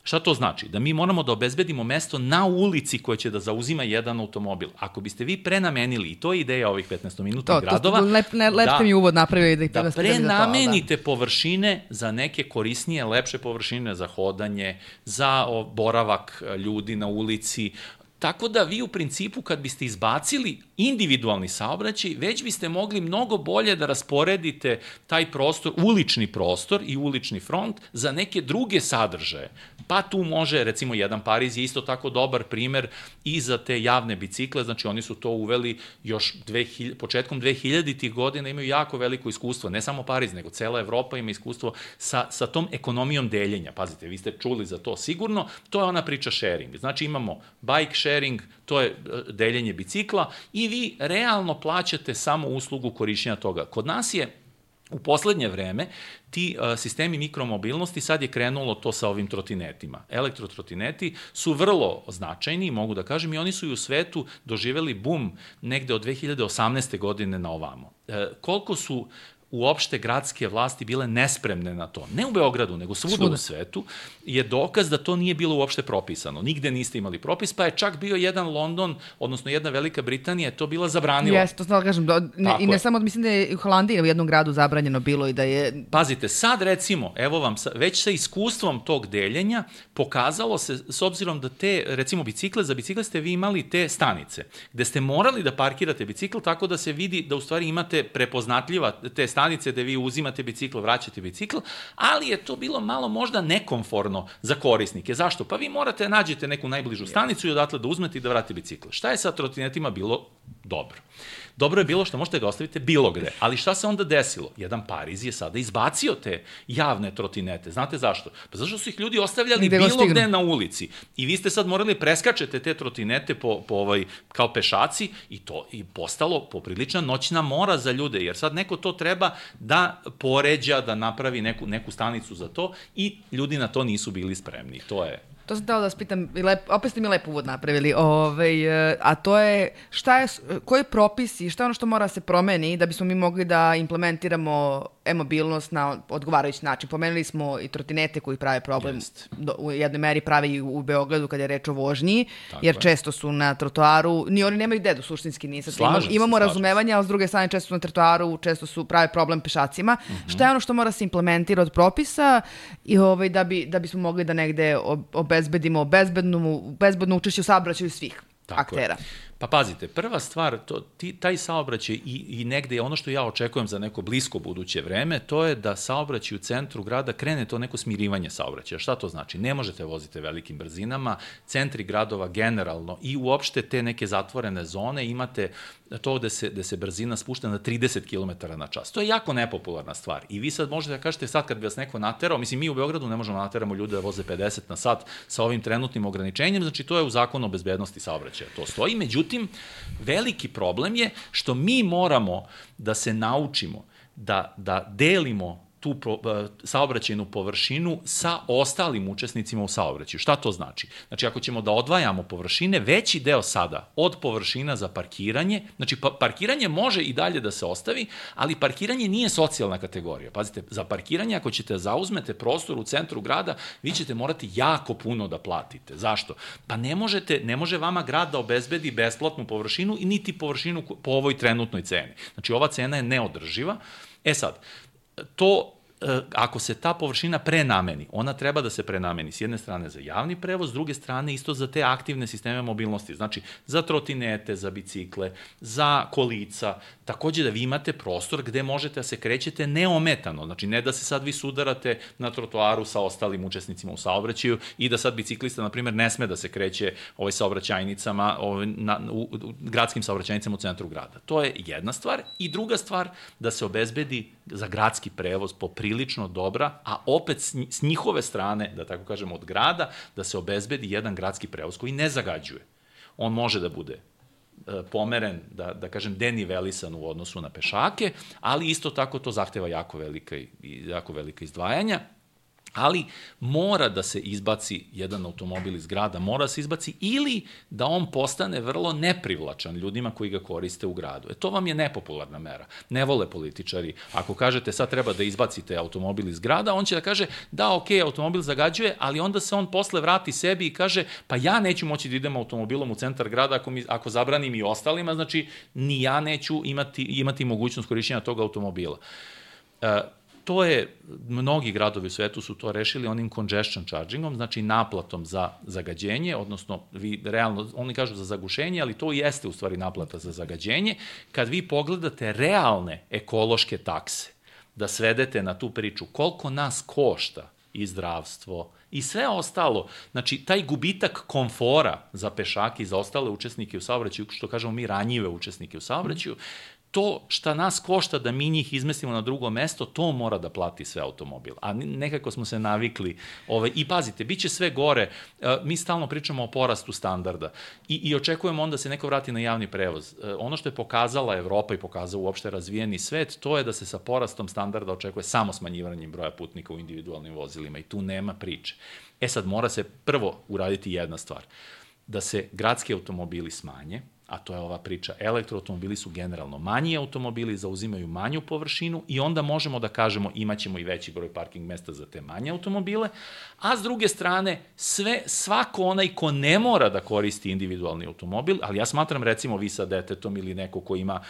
S2: Šta to znači? Da mi moramo da obezbedimo mesto na ulici koje će da zauzima jedan automobil. Ako biste vi prenamenili, i to je ideja ovih 15 minuta gradova,
S1: to, lep, ne, lep da, mi uvod napravio da ih
S2: da prenamenite to, da. površine za neke korisnije, lepše površine za hodanje, za boravak ljudi na ulici, Tako da vi u principu kad biste izbacili individualni saobraćaj, već biste mogli mnogo bolje da rasporedite taj prostor, ulični prostor i ulični front za neke druge sadržaje. Pa tu može, recimo, jedan Pariz je isto tako dobar primer i za te javne bicikle, znači oni su to uveli još 2000, početkom 2000-ih godina, imaju jako veliko iskustvo, ne samo Pariz, nego cela Evropa ima iskustvo sa, sa tom ekonomijom deljenja. Pazite, vi ste čuli za to sigurno, to je ona priča sharing. Znači imamo bike sharing, to je e, deljenje bicikla i vi realno plaćate samo uslugu korišćenja toga. Kod nas je U poslednje vreme ti uh, sistemi mikromobilnosti sad je krenulo to sa ovim trotinetima. Elektrotrotineti su vrlo značajni, mogu da kažem, i oni su i u svetu doživeli bum negde od 2018. godine na ovamo. E, koliko su uopšte gradske vlasti bile nespremne na to, ne u Beogradu, nego svuda, svuda. u svetu, je dokaz da to nije bilo uopšte propisano. Nigde niste imali propis, pa je čak bio jedan London, odnosno jedna Velika Britanija, je to bila zabranila.
S1: Jeste, to da kažem. Do, ne, I ne je. samo, mislim da je u Holandiji u jednom gradu zabranjeno bilo i da je...
S2: Pazite, sad recimo, evo vam, već sa iskustvom tog deljenja, pokazalo se, s obzirom da te, recimo, bicikle, za bicikle ste vi imali te stanice, gde ste morali da parkirate bicikl tako da se vidi da u stvari imate prepoznatljiva te stanice gde vi uzimate bicikl, vraćate bicikl, ali je to bilo malo možda nekomforno za korisnike. Zašto? Pa vi morate nađete neku najbližu stanicu i odatle da uzmete i da vratite bicikl. Šta je sa trotinetima bilo dobro? Dobro je bilo što možete ga ostavite bilo gde, ali šta se onda desilo? Jedan Pariz je sada izbacio te javne trotinete. Znate zašto? Pa zašto su ih ljudi ostavljali gde bilo gde na ulici. I vi ste sad morali preskačete te trotinete po, po ovaj, kao pešaci i to i postalo poprilična noćna mora za ljude, jer sad neko to treba da poređa, da napravi neku, neku stanicu za to i ljudi na to nisu bili spremni. To je
S1: To sam teo da vas pitam, lep, opet ste mi lepo uvod napravili, ovaj, a to je šta je, koji propisi, šta je ono što mora da se promeni da bismo mi mogli da implementiramo e-mobilnost na odgovarajući način. Pomenuli smo i trotinete koji prave problem, do, u jednoj meri prave i u Beogradu kada je reč o vožnji, Tako jer je. često su na trotoaru, ni oni nemaju dedu suštinski, ni sad. Imamo, imamo se, razumevanja, ali s druge strane često su na trotoaru, često su prave problem pešacima. Mm -hmm. Šta je ono što mora se implementirati od propisa i ovaj, da, bi, da bismo mogli da negde obezbedimo bezbednu, bezbedno učešće u saobraćaju svih Tako aktera? Je.
S2: Pa pazite, prva stvar, to, ti, taj saobraćaj i, i negde ono što ja očekujem za neko blisko buduće vreme, to je da saobraćaj u centru grada krene to neko smirivanje saobraćaja. Šta to znači? Ne možete voziti velikim brzinama, centri gradova generalno i uopšte te neke zatvorene zone imate to da se, da se brzina spušta na 30 km na čas. To je jako nepopularna stvar. I vi sad možete da kažete sad kad bi vas neko naterao, mislim mi u Beogradu ne možemo da nateramo ljude da voze 50 na sat sa ovim trenutnim ograničenjem, znači to je u zakonu o bezbednosti saobraćaja. To stoji, međutim, veliki problem je što mi moramo da se naučimo da, da delimo tu pro, e, saobraćajnu površinu sa ostalim učesnicima u saobraćaju. Šta to znači? Znači, ako ćemo da odvajamo površine, veći deo sada od površina za parkiranje, znači pa, parkiranje može i dalje da se ostavi, ali parkiranje nije socijalna kategorija. Pazite, za parkiranje ako ćete da zauzmete prostor u centru grada, vi ćete morati jako puno da platite. Zašto? Pa ne možete, ne može vama grad da obezbedi besplatnu površinu i niti površinu po ovoj trenutnoj ceni. Znači, ova cena je neodrživa. E sad, to e, ako se ta površina prenameni, ona treba da se prenameni s jedne strane za javni prevoz, s druge strane isto za te aktivne sisteme mobilnosti, znači za trotinete, za bicikle, za kolica, takođe da vi imate prostor gde možete da se krećete neometano, znači ne da se sad vi sudarate na trotoaru sa ostalim učesnicima u saobraćaju i da sad biciklista, na primjer, ne sme da se kreće ovaj saobraćajnicama, ovaj, na, u, u, gradskim saobraćajnicama u centru grada. To je jedna stvar. I druga stvar, da se obezbedi za gradski prevoz poprilično dobra, a opet s njihove strane, da tako kažemo, od grada, da se obezbedi jedan gradski prevoz koji ne zagađuje. On može da bude e, pomeren, da, da kažem, denivelisan u odnosu na pešake, ali isto tako to zahteva jako velika, jako velika izdvajanja ali mora da se izbaci jedan automobil iz grada, mora da se izbaci ili da on postane vrlo neprivlačan ljudima koji ga koriste u gradu. E to vam je nepopularna mera. Ne vole političari. Ako kažete sad treba da izbacite automobil iz grada, on će da kaže da, ok, automobil zagađuje, ali onda se on posle vrati sebi i kaže pa ja neću moći da idem automobilom u centar grada ako, mi, ako zabranim i ostalima, znači ni ja neću imati, imati mogućnost korišćenja tog automobila. E, to je, mnogi gradovi u svetu su to rešili onim congestion chargingom, znači naplatom za zagađenje, odnosno vi realno, oni kažu za zagušenje, ali to jeste u stvari naplata za zagađenje. Kad vi pogledate realne ekološke takse, da svedete na tu priču koliko nas košta i zdravstvo, i sve ostalo, znači taj gubitak komfora za pešake i za ostale učesnike u saobraćaju, što kažemo mi ranjive učesnike u saobraćaju, to šta nas košta da mi njih izmestimo na drugo mesto, to mora da plati sve automobil. A nekako smo se navikli. Ovaj, I pazite, bit će sve gore. E, mi stalno pričamo o porastu standarda i, i očekujemo onda da se neko vrati na javni prevoz. E, ono što je pokazala Evropa i pokazao uopšte razvijeni svet, to je da se sa porastom standarda očekuje samo smanjivanjem broja putnika u individualnim vozilima i tu nema priče. E sad, mora se prvo uraditi jedna stvar. Da se gradski automobili smanje, a to je ova priča. Elektroautomobili su generalno manji automobili, zauzimaju manju površinu i onda možemo da kažemo imaćemo i veći broj parking mesta za te manje automobile, a s druge strane sve, svako onaj ko ne mora da koristi individualni automobil, ali ja smatram recimo vi sa detetom ili neko ko ima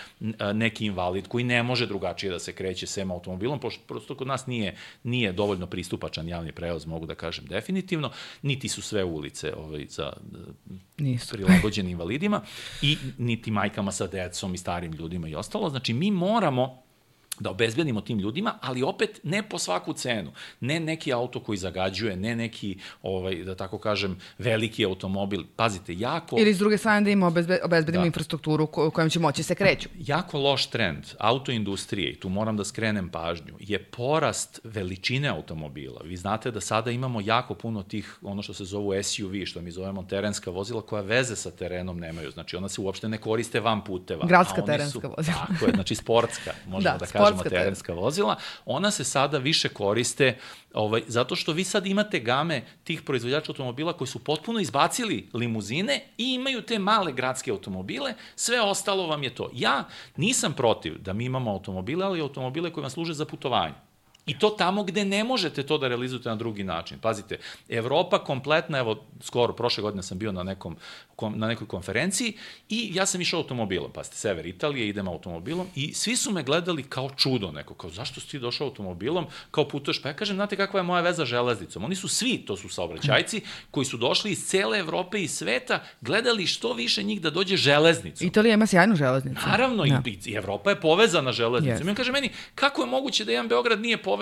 S2: neki invalid koji ne može drugačije da se kreće sem automobilom, pošto prosto kod nas nije, nije dovoljno pristupačan javni prevoz, mogu da kažem definitivno, niti su sve ulice ovaj, za Nisu. prilagođeni invalidima i niti majkama sa decom i starim ljudima i ostalo. Znači, mi moramo da obezbedimo tim ljudima, ali opet ne po svaku cenu. Ne neki auto koji zagađuje, ne neki, ovaj, da tako kažem, veliki automobil. Pazite, jako...
S1: Ili s druge strane da ima obezbe, obezbedimo da. infrastrukturu ko, kojom će moći se kreću.
S2: Jako loš trend autoindustrije, i tu moram da skrenem pažnju, je porast veličine automobila. Vi znate da sada imamo jako puno tih, ono što se zovu SUV, što mi zovemo terenska vozila, koja veze sa terenom nemaju. Znači, ona se uopšte ne koriste van puteva.
S1: Gradska terenska
S2: su,
S1: vozila.
S2: Tako je, znači sportska, [LAUGHS] možemo da, da kažemo kažemo terenska vozila, ona se sada više koriste ovaj, zato što vi sad imate game tih proizvođača automobila koji su potpuno izbacili limuzine i imaju te male gradske automobile, sve ostalo vam je to. Ja nisam protiv da mi imamo automobile, ali automobile koji vam služe za putovanje. I to tamo gde ne možete to da realizujete na drugi način. Pazite, Evropa kompletna, evo, skoro, prošle godine sam bio na nekom na nekoj konferenciji i ja sam išao automobilom, pa ste sever Italije, idem automobilom i svi su me gledali kao čudo neko, kao zašto si ti došao automobilom, kao putuješ, pa ja kažem, znate kakva je moja veza železnicom? Oni su svi, to su saobraćajci, koji su došli iz cele Evrope i sveta, gledali što više njih da dođe železnicom.
S1: Italija ima sjajnu železnicu.
S2: Naravno, ja. i, i Evropa je povezana železnicom. Yes. I on kaže meni, kako je moguće da jedan Beograd nije povezan,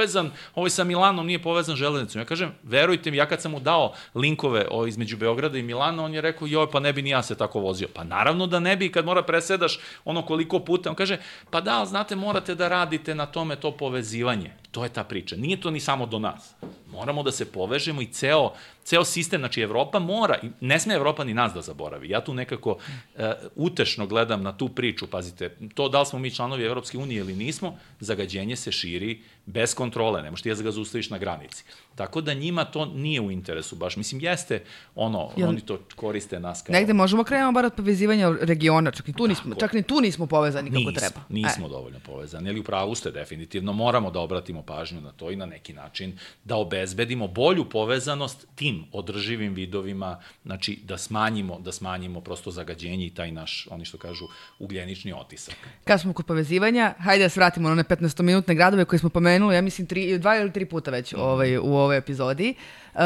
S2: ovaj sa Milanom nije povezan železnicom? Ja kažem, verujte mi, ja kad sam mu dao linkove o, između Beograda i Milana, on je rekao, joj, pa ne bi ni ja se tako vozio. Pa naravno da ne bi kad mora presedaš ono koliko puta. On kaže, pa da, znate, morate da radite na tome to povezivanje. To je ta priča. Nije to ni samo do nas. Moramo da se povežemo i ceo, ceo sistem, znači Evropa mora, ne sme Evropa ni nas da zaboravi. Ja tu nekako uh, utešno gledam na tu priču, pazite, to da li smo mi članovi Evropske unije ili nismo, zagađenje se širi bez kontrole, ne možeš ti da ga na granici. Tako da njima to nije u interesu baš. Mislim, jeste ono, Jel, oni to koriste nas kao...
S1: Negde možemo krenemo bar od povezivanja regiona, čak, i tu nismo, čak ni tu nismo povezani kako treba.
S2: Nismo e. dovoljno povezani, ali u pravu ste definitivno, moramo da obratimo pažnju na to i na neki način da obezbedimo bolju povezanost tim održivim vidovima, znači da smanjimo, da smanjimo prosto zagađenje i taj naš, oni što kažu, ugljenični otisak.
S1: Kad smo kod povezivanja, hajde da se vratimo na one 15-minutne gradove koje smo pomenuli, ja mislim tri, dva ili tri puta već mm. ovaj, u ovoj epizodi. Uh,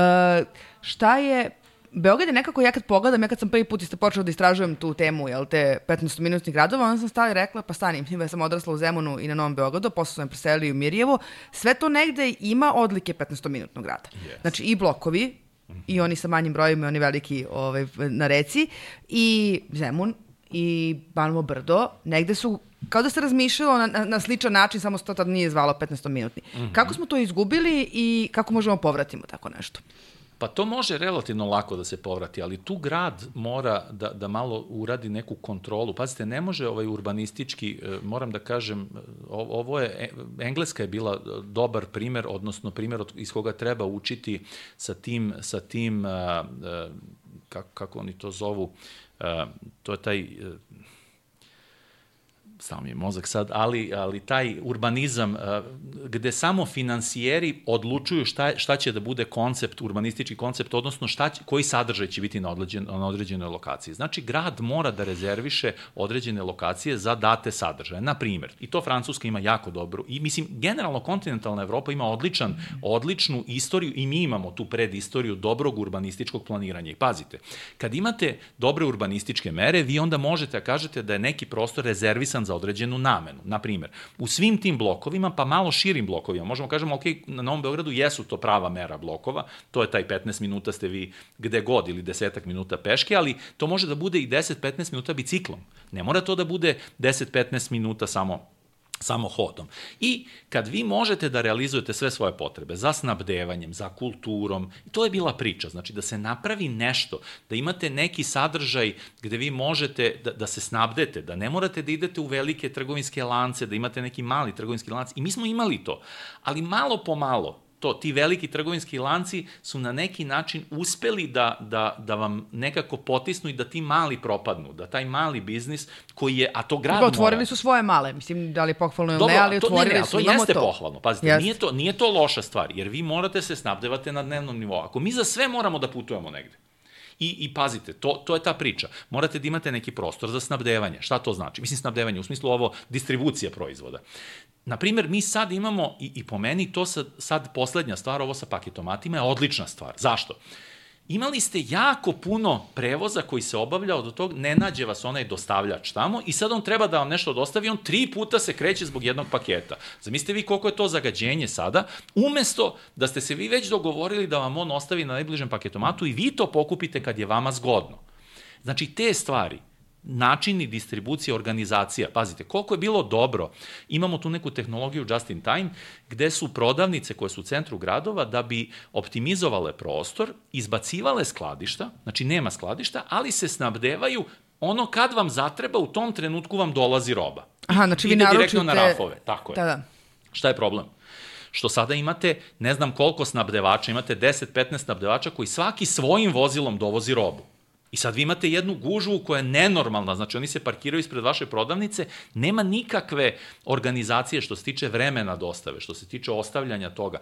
S1: šta je Beograd je nekako, ja kad pogledam, ja kad sam prvi put isto počela da istražujem tu temu, jel, te 15-minutnih gradova, onda sam stala i rekla, pa stani, ja sam odrasla u Zemunu i na Novom Beogradu, posle sam preselila u Mirjevo, sve to negde ima odlike 15-minutnog grada. Yes. Znači i blokovi, i oni sa manjim brojima i oni veliki ovaj, na reci, i Zemun, i Banovo brdo, negde su kao da se razmišljalo na, na, na sličan način, samo se to tad nije zvalo 15 minutni. Mm -hmm. Kako smo to izgubili i kako možemo povratimo tako nešto?
S2: Pa to može relativno lako da se povrati, ali tu grad mora da, da malo uradi neku kontrolu. Pazite, ne može ovaj urbanistički, e, moram da kažem, ovo je, e, Engleska je bila dobar primer, odnosno primer iz koga treba učiti sa tim, sa tim kako, kako oni to zovu, to je taj samo mi je mozak sad, ali, ali taj urbanizam uh, gde samo financijeri odlučuju šta, šta će da bude koncept, urbanistički koncept, odnosno šta će, koji sadržaj će biti na, određen, na određenoj lokaciji. Znači, grad mora da rezerviše određene lokacije za date sadržaje. Na primer, i to Francuska ima jako dobro, i mislim, generalno kontinentalna Evropa ima odličan, odličnu istoriju i mi imamo tu predistoriju dobrog urbanističkog planiranja. I pazite, kad imate dobre urbanističke mere, vi onda možete da kažete da je neki prostor rezervisan za za određenu namenu. Na primer, u svim tim blokovima, pa malo širim blokovima, možemo kažemo, ok, na Novom Beogradu jesu to prava mera blokova, to je taj 15 minuta ste vi gde god ili desetak minuta peške, ali to može da bude i 10-15 minuta biciklom. Ne mora to da bude 10-15 minuta samo samo hodom. I kad vi možete da realizujete sve svoje potrebe za snabdevanjem, za kulturom, to je bila priča, znači da se napravi nešto, da imate neki sadržaj gde vi možete da, da se snabdete, da ne morate da idete u velike trgovinske lance, da imate neki mali trgovinski lanac. I mi smo imali to, ali malo po malo, to, ti veliki trgovinski lanci su na neki način uspeli da, da, da vam nekako potisnu i da ti mali propadnu, da taj mali biznis koji je, a to grad
S1: mora... Otvorili su svoje male, mislim, da li je pohvalno ili
S2: ne,
S1: ali
S2: to,
S1: otvorili
S2: ne, ne,
S1: su,
S2: to
S1: imamo
S2: jeste
S1: to.
S2: pohvalno, pazite,
S1: Jeste.
S2: nije to, nije to loša stvar, jer vi morate se snabdevate na dnevnom nivou. Ako mi za sve moramo da putujemo negde, I, I pazite, to, to je ta priča. Morate da imate neki prostor za snabdevanje. Šta to znači? Mislim, snabdevanje, u smislu ovo, distribucija proizvoda. Naprimer, mi sad imamo, i, i po meni to sad, sad poslednja stvar, ovo sa paketomatima je odlična stvar. Zašto? Imali ste jako puno prevoza koji se obavlja od tog, ne nađe vas onaj dostavljač tamo i sad on treba da vam nešto dostavi, on tri puta se kreće zbog jednog paketa. Zamislite vi koliko je to zagađenje sada, umesto da ste se vi već dogovorili da vam on ostavi na najbližem paketomatu i vi to pokupite kad je vama zgodno. Znači, te stvari, načini distribucije, organizacija. Pazite, koliko je bilo dobro. Imamo tu neku tehnologiju just in time, gde su prodavnice koje su u centru gradova da bi optimizovale prostor, izbacivale skladišta, znači nema skladišta, ali se snabdevaju ono kad vam zatreba, u tom trenutku vam dolazi roba.
S1: Aha, znači vi naručite...
S2: direktno na rafove, tako je.
S1: Da, da.
S2: Šta je problem? Što sada imate, ne znam koliko snabdevača, imate 10-15 snabdevača koji svaki svojim vozilom dovozi robu. I sad vi imate jednu gužvu koja je nenormalna, znači oni se parkiraju ispred vaše prodavnice, nema nikakve organizacije što se tiče vremena dostave, što se tiče ostavljanja toga.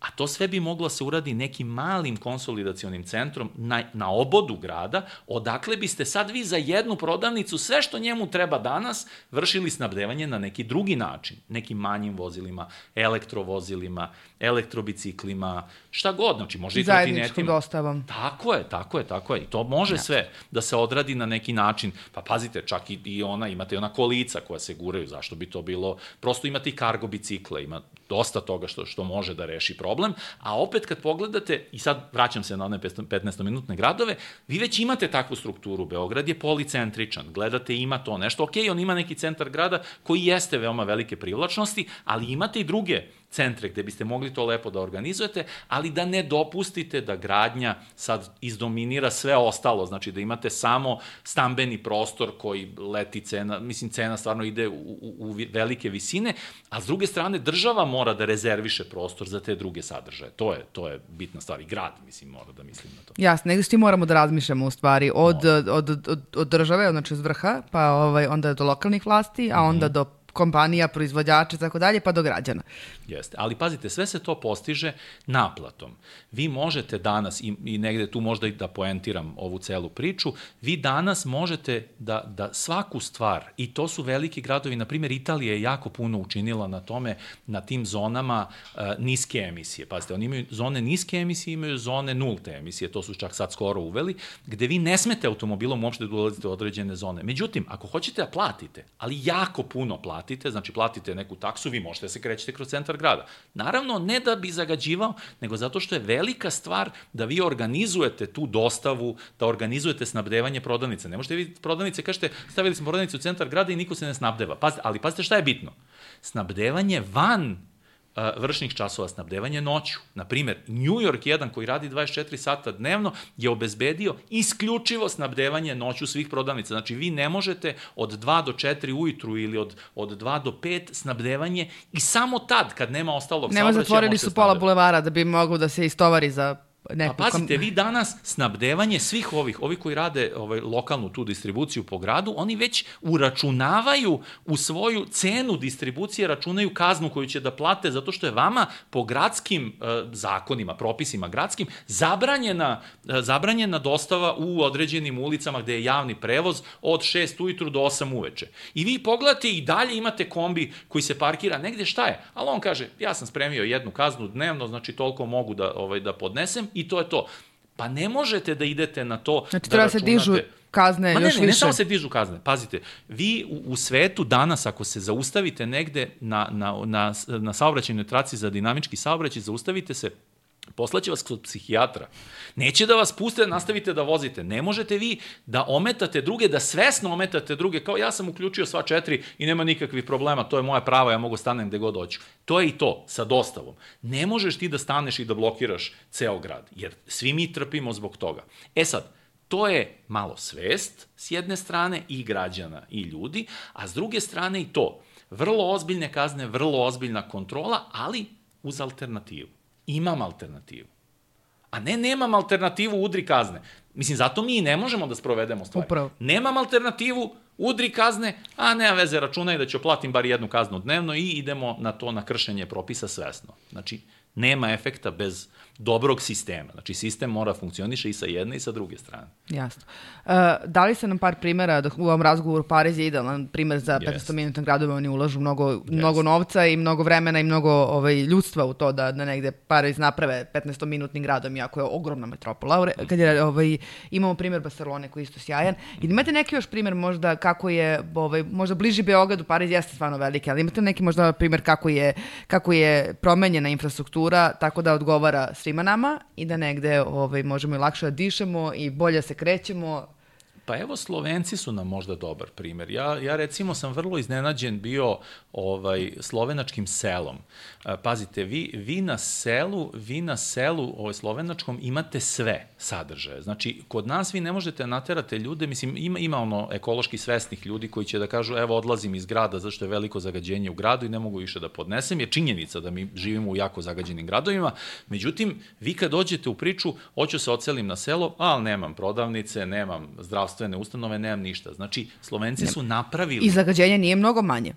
S2: A to sve bi moglo se uradi nekim malim konsolidacionim centrom na, na obodu grada, odakle biste sad vi za jednu prodavnicu sve što njemu treba danas vršili snabdevanje na neki drugi način, nekim manjim vozilima, elektrovozilima, elektrobiciklima, šta god, znači može i
S1: Zajedničkom
S2: trotinetima.
S1: dostavom.
S2: Tako je, tako je, tako je. I to može ja. sve da se odradi na neki način. Pa pazite, čak i, i ona, imate ona kolica koja se guraju, zašto bi to bilo? Prosto imate i kargo bicikle, ima dosta toga što, što može da reši problem, a opet kad pogledate, i sad vraćam se na one 15-minutne gradove, vi već imate takvu strukturu. Beograd je policentričan, gledate ima to nešto, ok, on ima neki centar grada koji jeste veoma velike privlačnosti, ali imate i druge centre gde biste mogli to lepo da organizujete, ali da ne dopustite da gradnja sad izdominira sve ostalo, znači da imate samo stambeni prostor koji leti cena, mislim cena stvarno ide u, u, u velike visine, a s druge strane država mora da rezerviše prostor za te druge sadržaje. To je, to je bitna stvar i grad, mislim, mora da mislim na to.
S1: Jasno, negde svi moramo da razmišljamo u stvari od, od, od, od, od države, znači od vrha, pa ovaj, onda do lokalnih vlasti, a onda mm -hmm. do kompanija, proizvođača i tako dalje, pa do građana.
S2: Jeste, ali pazite, sve se to postiže naplatom. Vi možete danas, i, i negde tu možda i da poentiram ovu celu priču, vi danas možete da, da svaku stvar, i to su veliki gradovi, na primjer Italija je jako puno učinila na tome, na tim zonama uh, niske emisije. Pazite, oni imaju zone niske emisije, imaju zone nulte emisije, to su čak sad skoro uveli, gde vi ne smete automobilom uopšte da ulazite u određene zone. Međutim, ako hoćete da platite, ali jako puno platite, platite, znači platite neku taksu, vi možete da se krećete kroz centar grada. Naravno, ne da bi zagađivao, nego zato što je velika stvar da vi organizujete tu dostavu, da organizujete snabdevanje prodavnice. Ne možete vi prodavnice, kažete, stavili smo prodavnicu u centar grada i niko se ne snabdeva. Pazite, ali pazite šta je bitno. Snabdevanje van vršnih časova snabdevanja noću. Na primer, New York jedan koji radi 24 sata dnevno je obezbedio isključivo snabdevanje noću svih prodavnica. Znači, vi ne možete od 2 do 4 ujutru ili od, od 2 do 5 snabdevanje i samo tad, kad nema ostalog
S1: nema
S2: saobraćaja,
S1: zatvorili su pola bulevara da bi moglo da se istovari za
S2: Neku pa pazite, vi danas snabdevanje svih ovih, ovi koji rade ovaj, lokalnu tu distribuciju po gradu, oni već uračunavaju u svoju cenu distribucije, računaju kaznu koju će da plate, zato što je vama po gradskim eh, zakonima, propisima gradskim, zabranjena, eh, zabranjena dostava u određenim ulicama gde je javni prevoz od 6 ujutru do 8 uveče. I vi pogledate i dalje imate kombi koji se parkira negde, šta je? Ali on kaže, ja sam spremio jednu kaznu dnevno, znači toliko mogu da, ovaj, da podnesem i to je to. Pa ne možete da idete na to
S1: znači,
S2: da
S1: treba se dižu kazne
S2: Ma ne,
S1: još
S2: ne,
S1: više.
S2: ne samo se dižu kazne. Pazite, vi u, u svetu danas ako se zaustavite negde na, na, na, na saobraćajnoj traci za dinamički saobraćaj, zaustavite se Poslaće vas kod psihijatra. Neće da vas puste da nastavite da vozite. Ne možete vi da ometate druge, da svesno ometate druge, kao ja sam uključio sva četiri i nema nikakvih problema, to je moja prava, ja mogu stanem gde god hoću. To je i to, sa dostavom. Ne možeš ti da staneš i da blokiraš ceo grad, jer svi mi trpimo zbog toga. E sad, to je malo svest s jedne strane i građana i ljudi, a s druge strane i to. Vrlo ozbiljne kazne, vrlo ozbiljna kontrola, ali uz alternativu. Imam alternativu. A ne, nemam alternativu, udri kazne. Mislim, zato mi i ne možemo da sprovedemo stvari.
S1: Upravo.
S2: Nemam alternativu, udri kazne, a nema veze, računaj da ću platim bar jednu kaznu dnevno i idemo na to, na kršenje propisa svesno. Znači, nema efekta bez dobrog sistema. Znači, sistem mora funkcioniše i sa jedne i sa druge strane.
S1: Jasno. Uh, dali se nam par primera, dok u ovom razgovoru Pariz je idealan primer za 15-minutne gradove, oni ulažu mnogo, yes. mnogo novca i mnogo vremena i mnogo ovaj, ljudstva u to da, da negde Pariz naprave 15-minutnim gradom, iako je ogromna metropola. Kad je, ovaj, imamo primer Barcelone koji je isto sjajan. I imate neki još primer možda kako je, ovaj, možda bliži Beogradu, Pariz jeste stvarno veliki, ali imate neki možda primer kako je, kako je promenjena infrastruktura tako da odgovara svima nama i da negde ovaj, možemo i lakše da dišemo i bolje se krećemo
S2: Pa evo, Slovenci su nam možda dobar primer. Ja, ja recimo sam vrlo iznenađen bio ovaj, slovenačkim selom. Pazite, vi, vi na selu, vi na selu ovaj, slovenačkom imate sve sadržaje. Znači, kod nas vi ne možete naterate ljude, mislim, ima, ima ono ekološki svesnih ljudi koji će da kažu, evo, odlazim iz grada zašto je veliko zagađenje u gradu i ne mogu više da podnesem, je činjenica da mi živimo u jako zagađenim gradovima. Međutim, vi kad dođete u priču, hoću se ocelim na selo, ali nemam prodavnice, nemam zdravstvo zdravstvene ustanove, nemam ništa. Znači, Slovenci su napravili...
S1: I zagađenje nije mnogo manje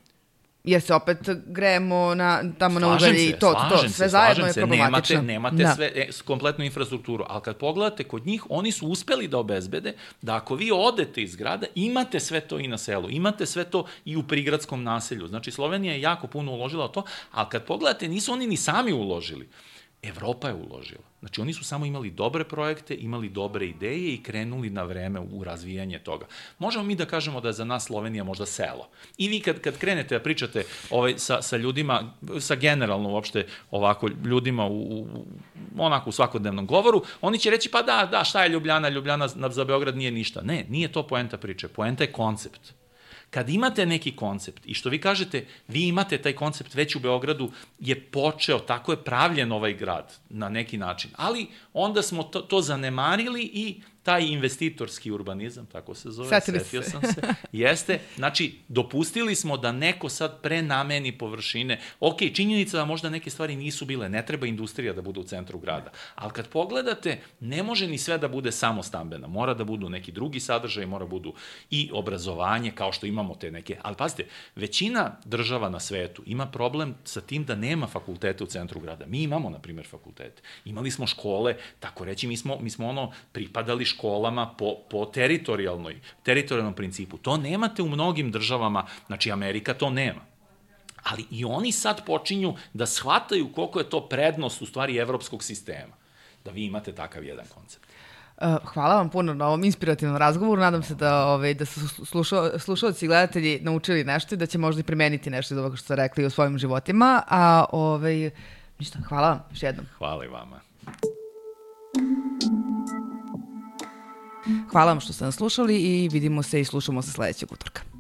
S1: jer se opet grejemo na, tamo slažem na ugalj i to, to, sve se, zajedno je problematično.
S2: Nemate, nemate da. sve, e, kompletnu infrastrukturu, ali kad pogledate kod njih, oni su uspeli da obezbede da ako vi odete iz grada, imate sve to i na selu, imate sve to i u prigradskom naselju. Znači, Slovenija je jako puno uložila to, ali kad pogledate, nisu oni ni sami uložili. Evropa je uložila. Znači, oni su samo imali dobre projekte, imali dobre ideje i krenuli na vreme u razvijanje toga. Možemo mi da kažemo da je za nas Slovenija možda selo. I vi kad, kad krenete da pričate ovaj, sa, sa ljudima, sa generalno uopšte ovako ljudima u, u, onako u svakodnevnom govoru, oni će reći pa da, da, šta je Ljubljana, Ljubljana za Beograd nije ništa. Ne, nije to poenta priče. Poenta je koncept kad imate neki koncept i što vi kažete, vi imate taj koncept već u Beogradu je počeo, tako je pravljen ovaj grad na neki način, ali onda smo to, to zanemarili i taj investitorski urbanizam, tako se zove, Setili setio se. sam se, [LAUGHS] jeste, znači, dopustili smo da neko sad prenameni površine. Ok, činjenica da možda neke stvari nisu bile, ne treba industrija da bude u centru grada, ali kad pogledate, ne može ni sve da bude samo stambena, mora da budu neki drugi sadržaj, mora budu i obrazovanje, kao što imamo te neke, ali pazite, većina država na svetu ima problem sa tim da nema fakultete u centru grada. Mi imamo, na primjer, fakultete. Imali smo škole, tako reći, mi smo, mi smo ono, pripadali školama po, po teritorijalnoj, teritorijalnom principu. To nemate u mnogim državama, znači Amerika to nema. Ali i oni sad počinju da shvataju koliko je to prednost u stvari evropskog sistema. Da vi imate takav jedan koncept.
S1: Uh, hvala vam puno na ovom inspirativnom razgovoru. Nadam se da, ovaj, da su slušao, slušalci i gledatelji naučili nešto i da će možda i primeniti nešto iz ovoga što ste rekli u svojim životima. A ovaj, ništa, hvala vam još jednom.
S2: Hvala i vama.
S1: Hvala vam što ste nas slušali i vidimo se i slušamo se sledećeg utorka.